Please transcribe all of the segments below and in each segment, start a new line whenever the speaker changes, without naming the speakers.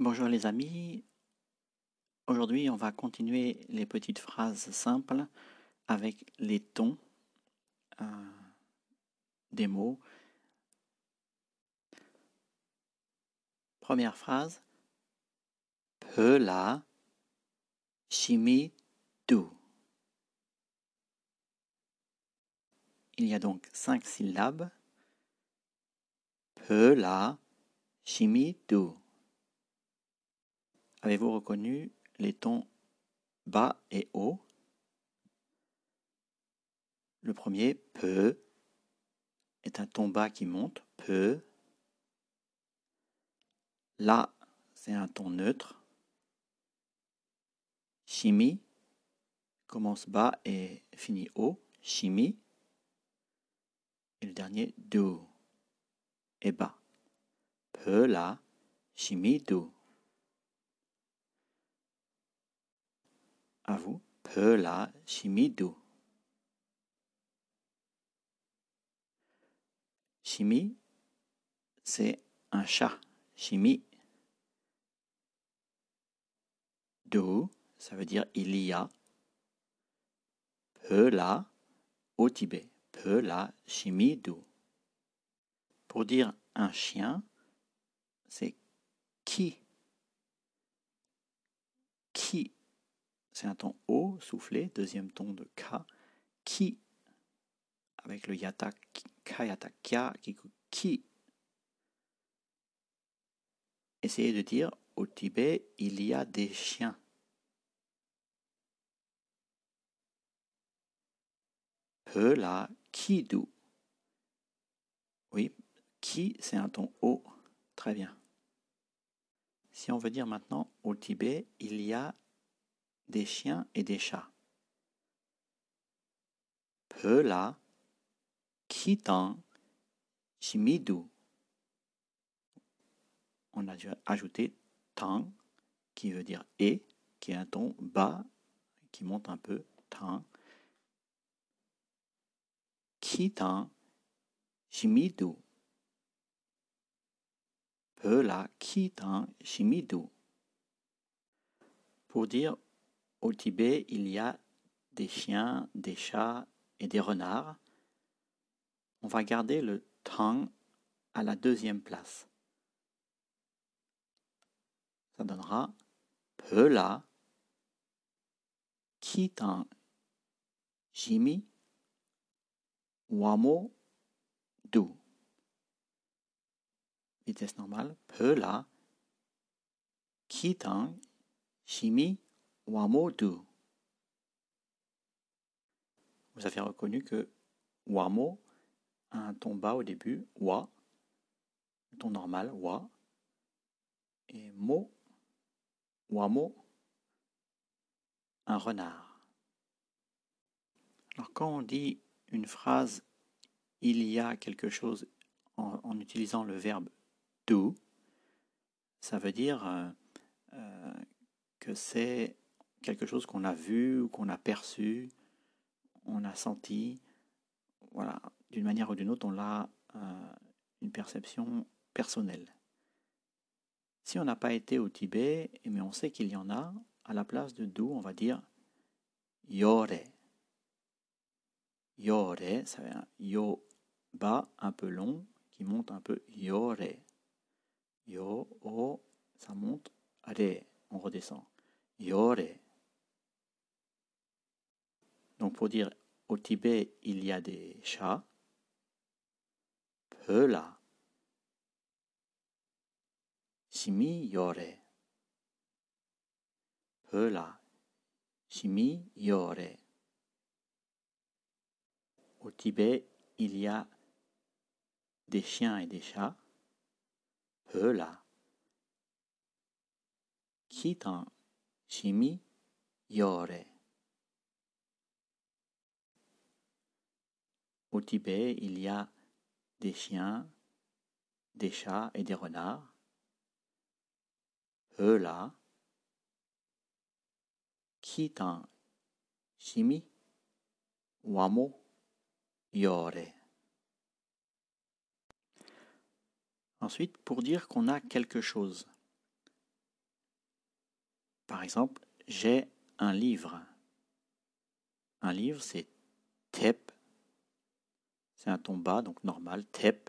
Bonjour les amis. Aujourd'hui, on va continuer les petites phrases simples avec les tons euh, des mots. Première phrase. Pela chimie do. Il y a donc cinq syllabes. Pela chimie do. Avez-vous reconnu les tons bas et haut Le premier, peu, est un ton bas qui monte, peu. La, c'est un ton neutre. Chimie commence bas et finit haut, chimie. Et le dernier, do, est bas. Peu, la, chimie, do. À vous, peu la chimie do. Chimie, c'est un chat. Chimie. Do, ça veut dire il y a. Peu la au Tibet. Peu la chimie do. Pour dire un chien, c'est qui? Qui c'est un ton O soufflé, deuxième ton de K, qui, avec le yata, kayata, kya, qui. Essayez de dire au Tibet, il y a des chiens. La. Oui, qui, c'est un ton O. Très bien. Si on veut dire maintenant au Tibet, il y a des chiens et des chats. Pela, Kitan, Shimidu. On a ajouté tang, qui veut dire et, qui est un ton bas, qui monte un peu, tang. Kitan, Shimidu. Pela, Kitan, Shimidu. Pour dire au Tibet, il y a des chiens, des chats et des renards. On va garder le tang à la deuxième place. Ça donnera pela, kitang, jimi, wamo, du. Vitesse normale, pela, kitang, jimi, Wamo Vous avez reconnu que Wamo a un ton bas au début, Wa, un ton normal, Wa, et Mo, Wamo, un renard. Alors quand on dit une phrase il y a quelque chose en, utilisant le verbe do, ça veut dire euh, euh, que c'est quelque chose qu'on a vu ou qu'on a perçu, on a senti, voilà, d'une manière ou d'une autre, on a euh, une perception personnelle. Si on n'a pas été au Tibet, mais eh on sait qu'il y en a, à la place de d'où on va dire yore. Yore, ça veut dire yo bas un peu long, qui monte un peu yore. Yo, o, ça monte, re, on redescend. Yore. Donc pour dire au Tibet il y a des chats, Pela. Shimi yore. Pela. Shimi yore. Au Tibet, il y a des chiens et des chats. Pela. Kitan. Shimi yore. Au Tibet, il y a des chiens, des chats et des renards. Là, Kitan Shimi Wamo Yore. Ensuite, pour dire qu'on a quelque chose. Par exemple, j'ai un livre. Un livre, c'est tep. C'est un ton bas, donc normal, tep.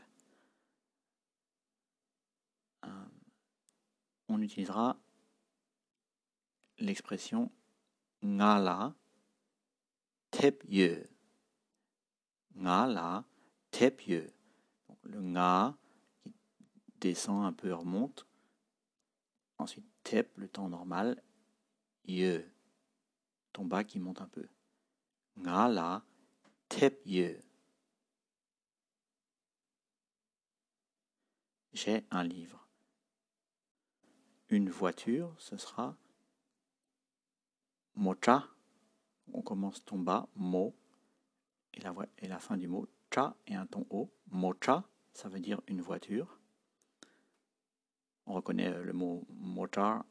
Euh, on utilisera l'expression ngala tep ye. Ngala tep ye. le nga qui descend un peu et remonte. Ensuite, tep, le temps normal. Ye. Ton bas qui monte un peu. Ngala tep ye. J'ai un livre. Une voiture, ce sera mocha. On commence ton bas, mo, et la, et la fin du mot, cha, et un ton haut. Mocha, ça veut dire une voiture. On reconnaît euh, le mot motor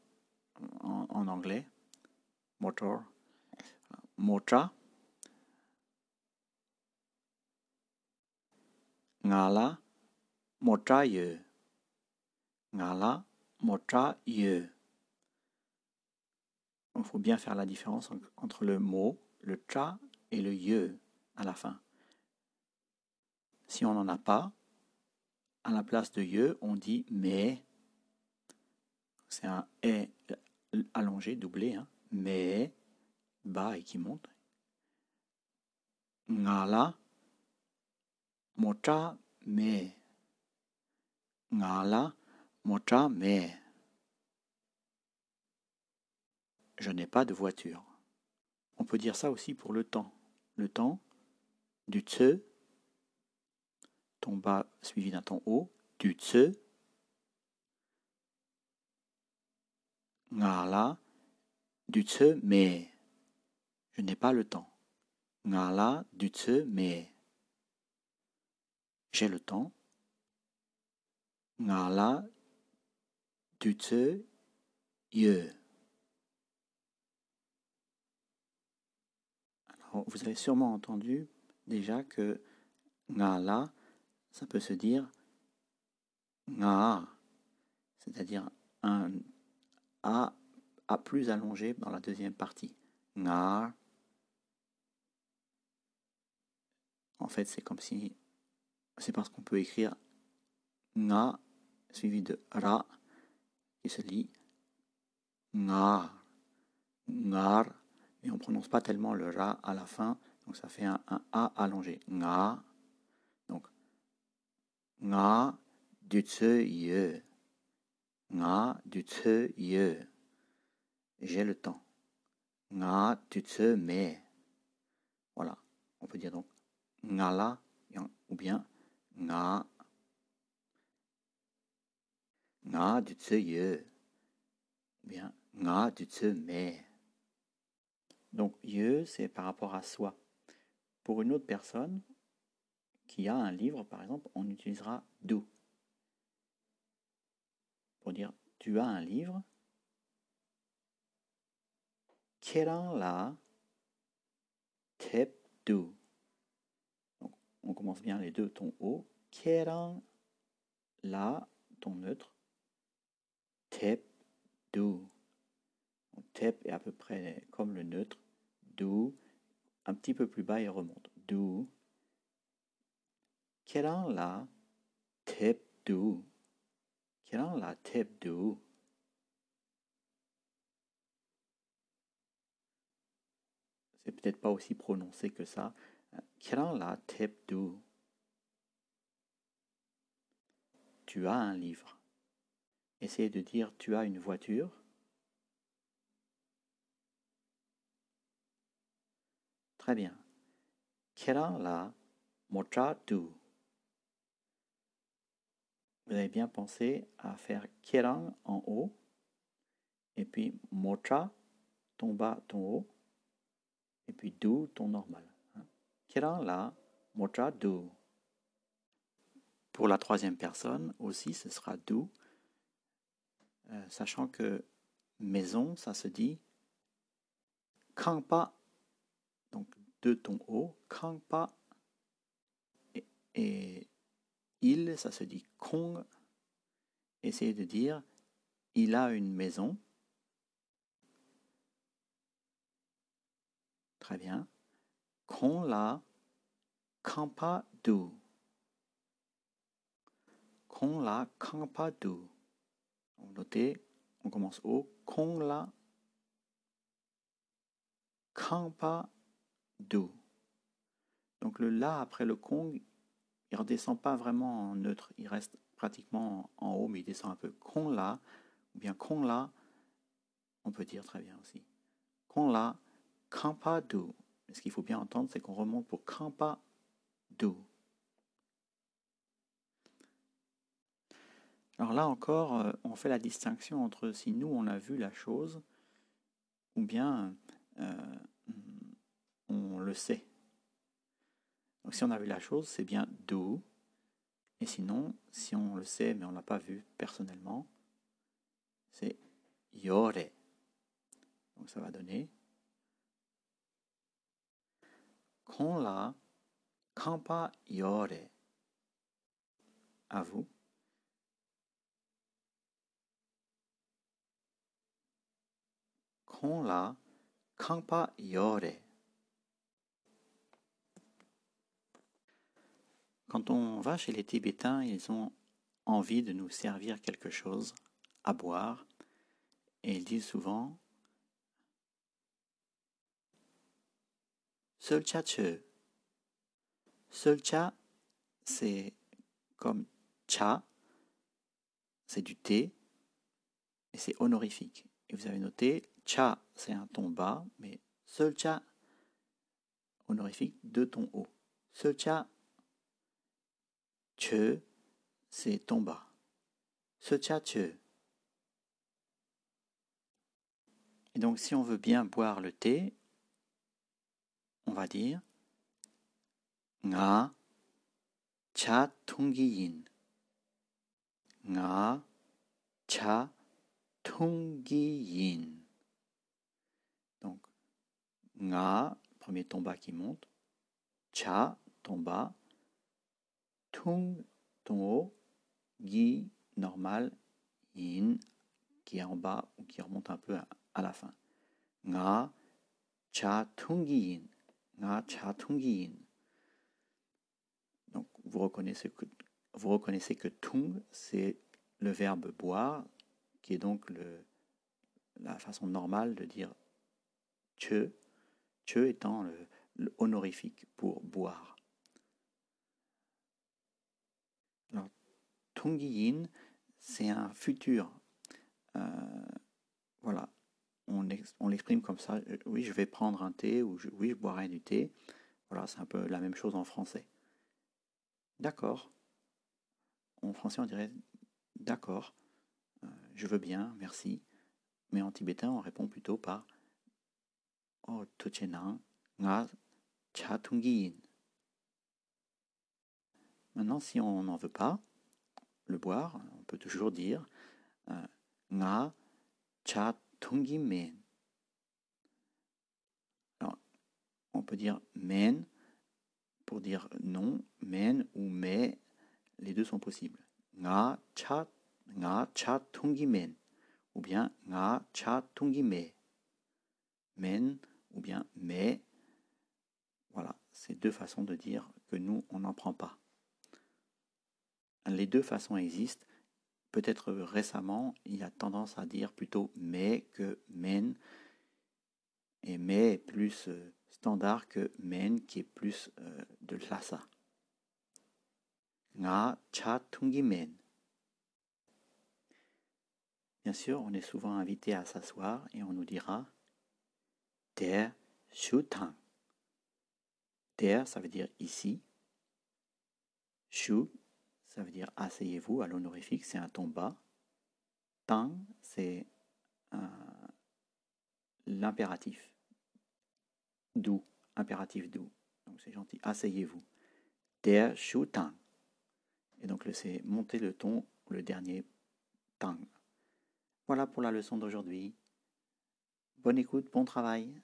en, anglais. Motor. Mocha. Ngala, mocha ye. Ngala, mocha ye. Il faut bien faire la différence entre le mot, le cha et le ye à la fin. Si on n'en a pas, à la place de ye, on dit mais. C'est un e allongé, doublé, hein, mais, bas et qui monte. Ngala, mocha, mais. Ngala, mocha, mais. Je n'ai pas de voiture. On peut dire ça aussi pour le temps. Le temps du tse, ton bas suivi d'un ton haut, du tse, ngala, du tse, mais. Je n'ai pas le temps. Ngala, du tse, mais. J'ai le temps. Ngala, ye. vous avez sûrement entendu déjà que ngala, ça peut se dire nga, c'est-à-dire un a, plus allongé dans la deuxième partie. Nga. En fait, c'est comme si. C'est parce qu'on peut écrire nga suivi de ra lit nga. Ngar et on ne prononce pas tellement le ra à la fin, donc ça fait un, a allongé. Nga. Donc, nga du tse ye. Nga du tse ye. J'ai le temps. Nga du tse me. Voilà. On peut dire donc nga la ou bien nga. Nga du tse bien nga du tse me. Donc, ye, c'est par rapport à soi. Pour une autre personne qui a un livre, par exemple, on utilisera do. Pour dire, tu as un livre. Keran la tep do. On commence bien les deux tons hauts. Keran la, ton neutre. Tep do. Tep est à peu près comme le neutre. Do. Un petit peu plus bas, il remonte. Do. Keran la tep do. Keran la tep do. C'est peut-être pas aussi prononcé que ça. Keran la tep do. Tu as un livre. Essayez de dire tu as une voiture. Très bien. Kera la mocha du. Vous avez bien pensé à faire kerang en haut? Et puis mocha ton bas, ton haut et puis du ton normal. Kerang la mocha du. Pour la troisième personne aussi, ce sera du, euh, sachant que maison, ça se dit kampa donc de ton haut, Kangpa, et, il, ça se dit Kong. Essayez de dire il a une maison. Très bien. Kon la kampa du. Kon la kampa du. On commence au Kon la kampa du. Donc le la après le kong, il redescend pas vraiment en neutre, il reste pratiquement en haut, mais il descend un peu. Kon la, ou bien kon la, on peut dire très bien aussi. Kon la kampa du. ce qu'il faut bien entendre, c'est qu'on remonte pour kampa du. Alors là encore, euh, on fait la distinction entre si nous on a vu la chose ou bien euh, on le sait. Donc si on a vu la chose, c'est bien do. Et sinon, si on le sait mais on ne l'a pas vu personnellement, c'est yore. Donc ça va donner kon la kampa yore. À vous. Kon la kampa yore. Quand on va chez les Tibétains, ils ont envie de nous servir quelque chose à boire et ils disent souvent Seul cha Seul cha, c'est comme cha, c'est du thé et c'est honorifique. Et vous avez noté, cha, c'est un ton bas, mais seul cha, honorifique, deux tons hauts. Seul cha, che, c'est ton bas. Ce cha che. Et donc, si on veut bien boire le thé, on va dire nga cha yin. nga cha yin. Nga premier ton bas qui monte, cha ton bas, tung ton haut, gi normal, yin qui est en bas ou qui remonte un peu à, la fin. Nga cha yin. Nga cha yin. Donc vous reconnaissez que, que tung c'est le verbe boire qui est donc la façon normale de dire che, che étant le honorifique pour boire. Tungiyin, c'est un futur. Euh, voilà, on, on l'exprime comme ça. Euh, oui, je vais prendre un thé ou oui, je boirai du thé. Voilà, c'est un peu la même chose en français. D'accord. En français, on dirait d'accord, euh, je veux bien, merci. Mais en tibétain, on répond plutôt par Oh, nga cha Maintenant, si on n'en veut pas, le boire, on peut toujours dire nga cha tungi men. Alors, on peut dire men pour dire non, men ou mais, les deux sont possibles. Nga cha nga cha tungi men ou bien nga cha tungi me. Men ou bien mais. Voilà, c'est deux façons de dire que nous, on n'en prend pas. Les deux façons existent. Peut-être récemment, il y a tendance à dire plutôt mais que men. Et mais est plus euh, standard que men qui est plus euh, de lhasa. Nga cha tungi men. Bien sûr, on est souvent invité à s'asseoir et on nous dira Der Shutang. Der, ça veut dire ici. Shu, ça veut dire asseyez-vous à l'honorifique, c'est un ton bas. Tang, c'est l'impératif. D'où, impératif d'où. Donc c'est gentil, asseyez-vous. Der Shu Tang. Et donc c'est monter le ton, le dernier Tang. Voilà pour la leçon d'aujourd'hui. Bonne écoute, bon travail.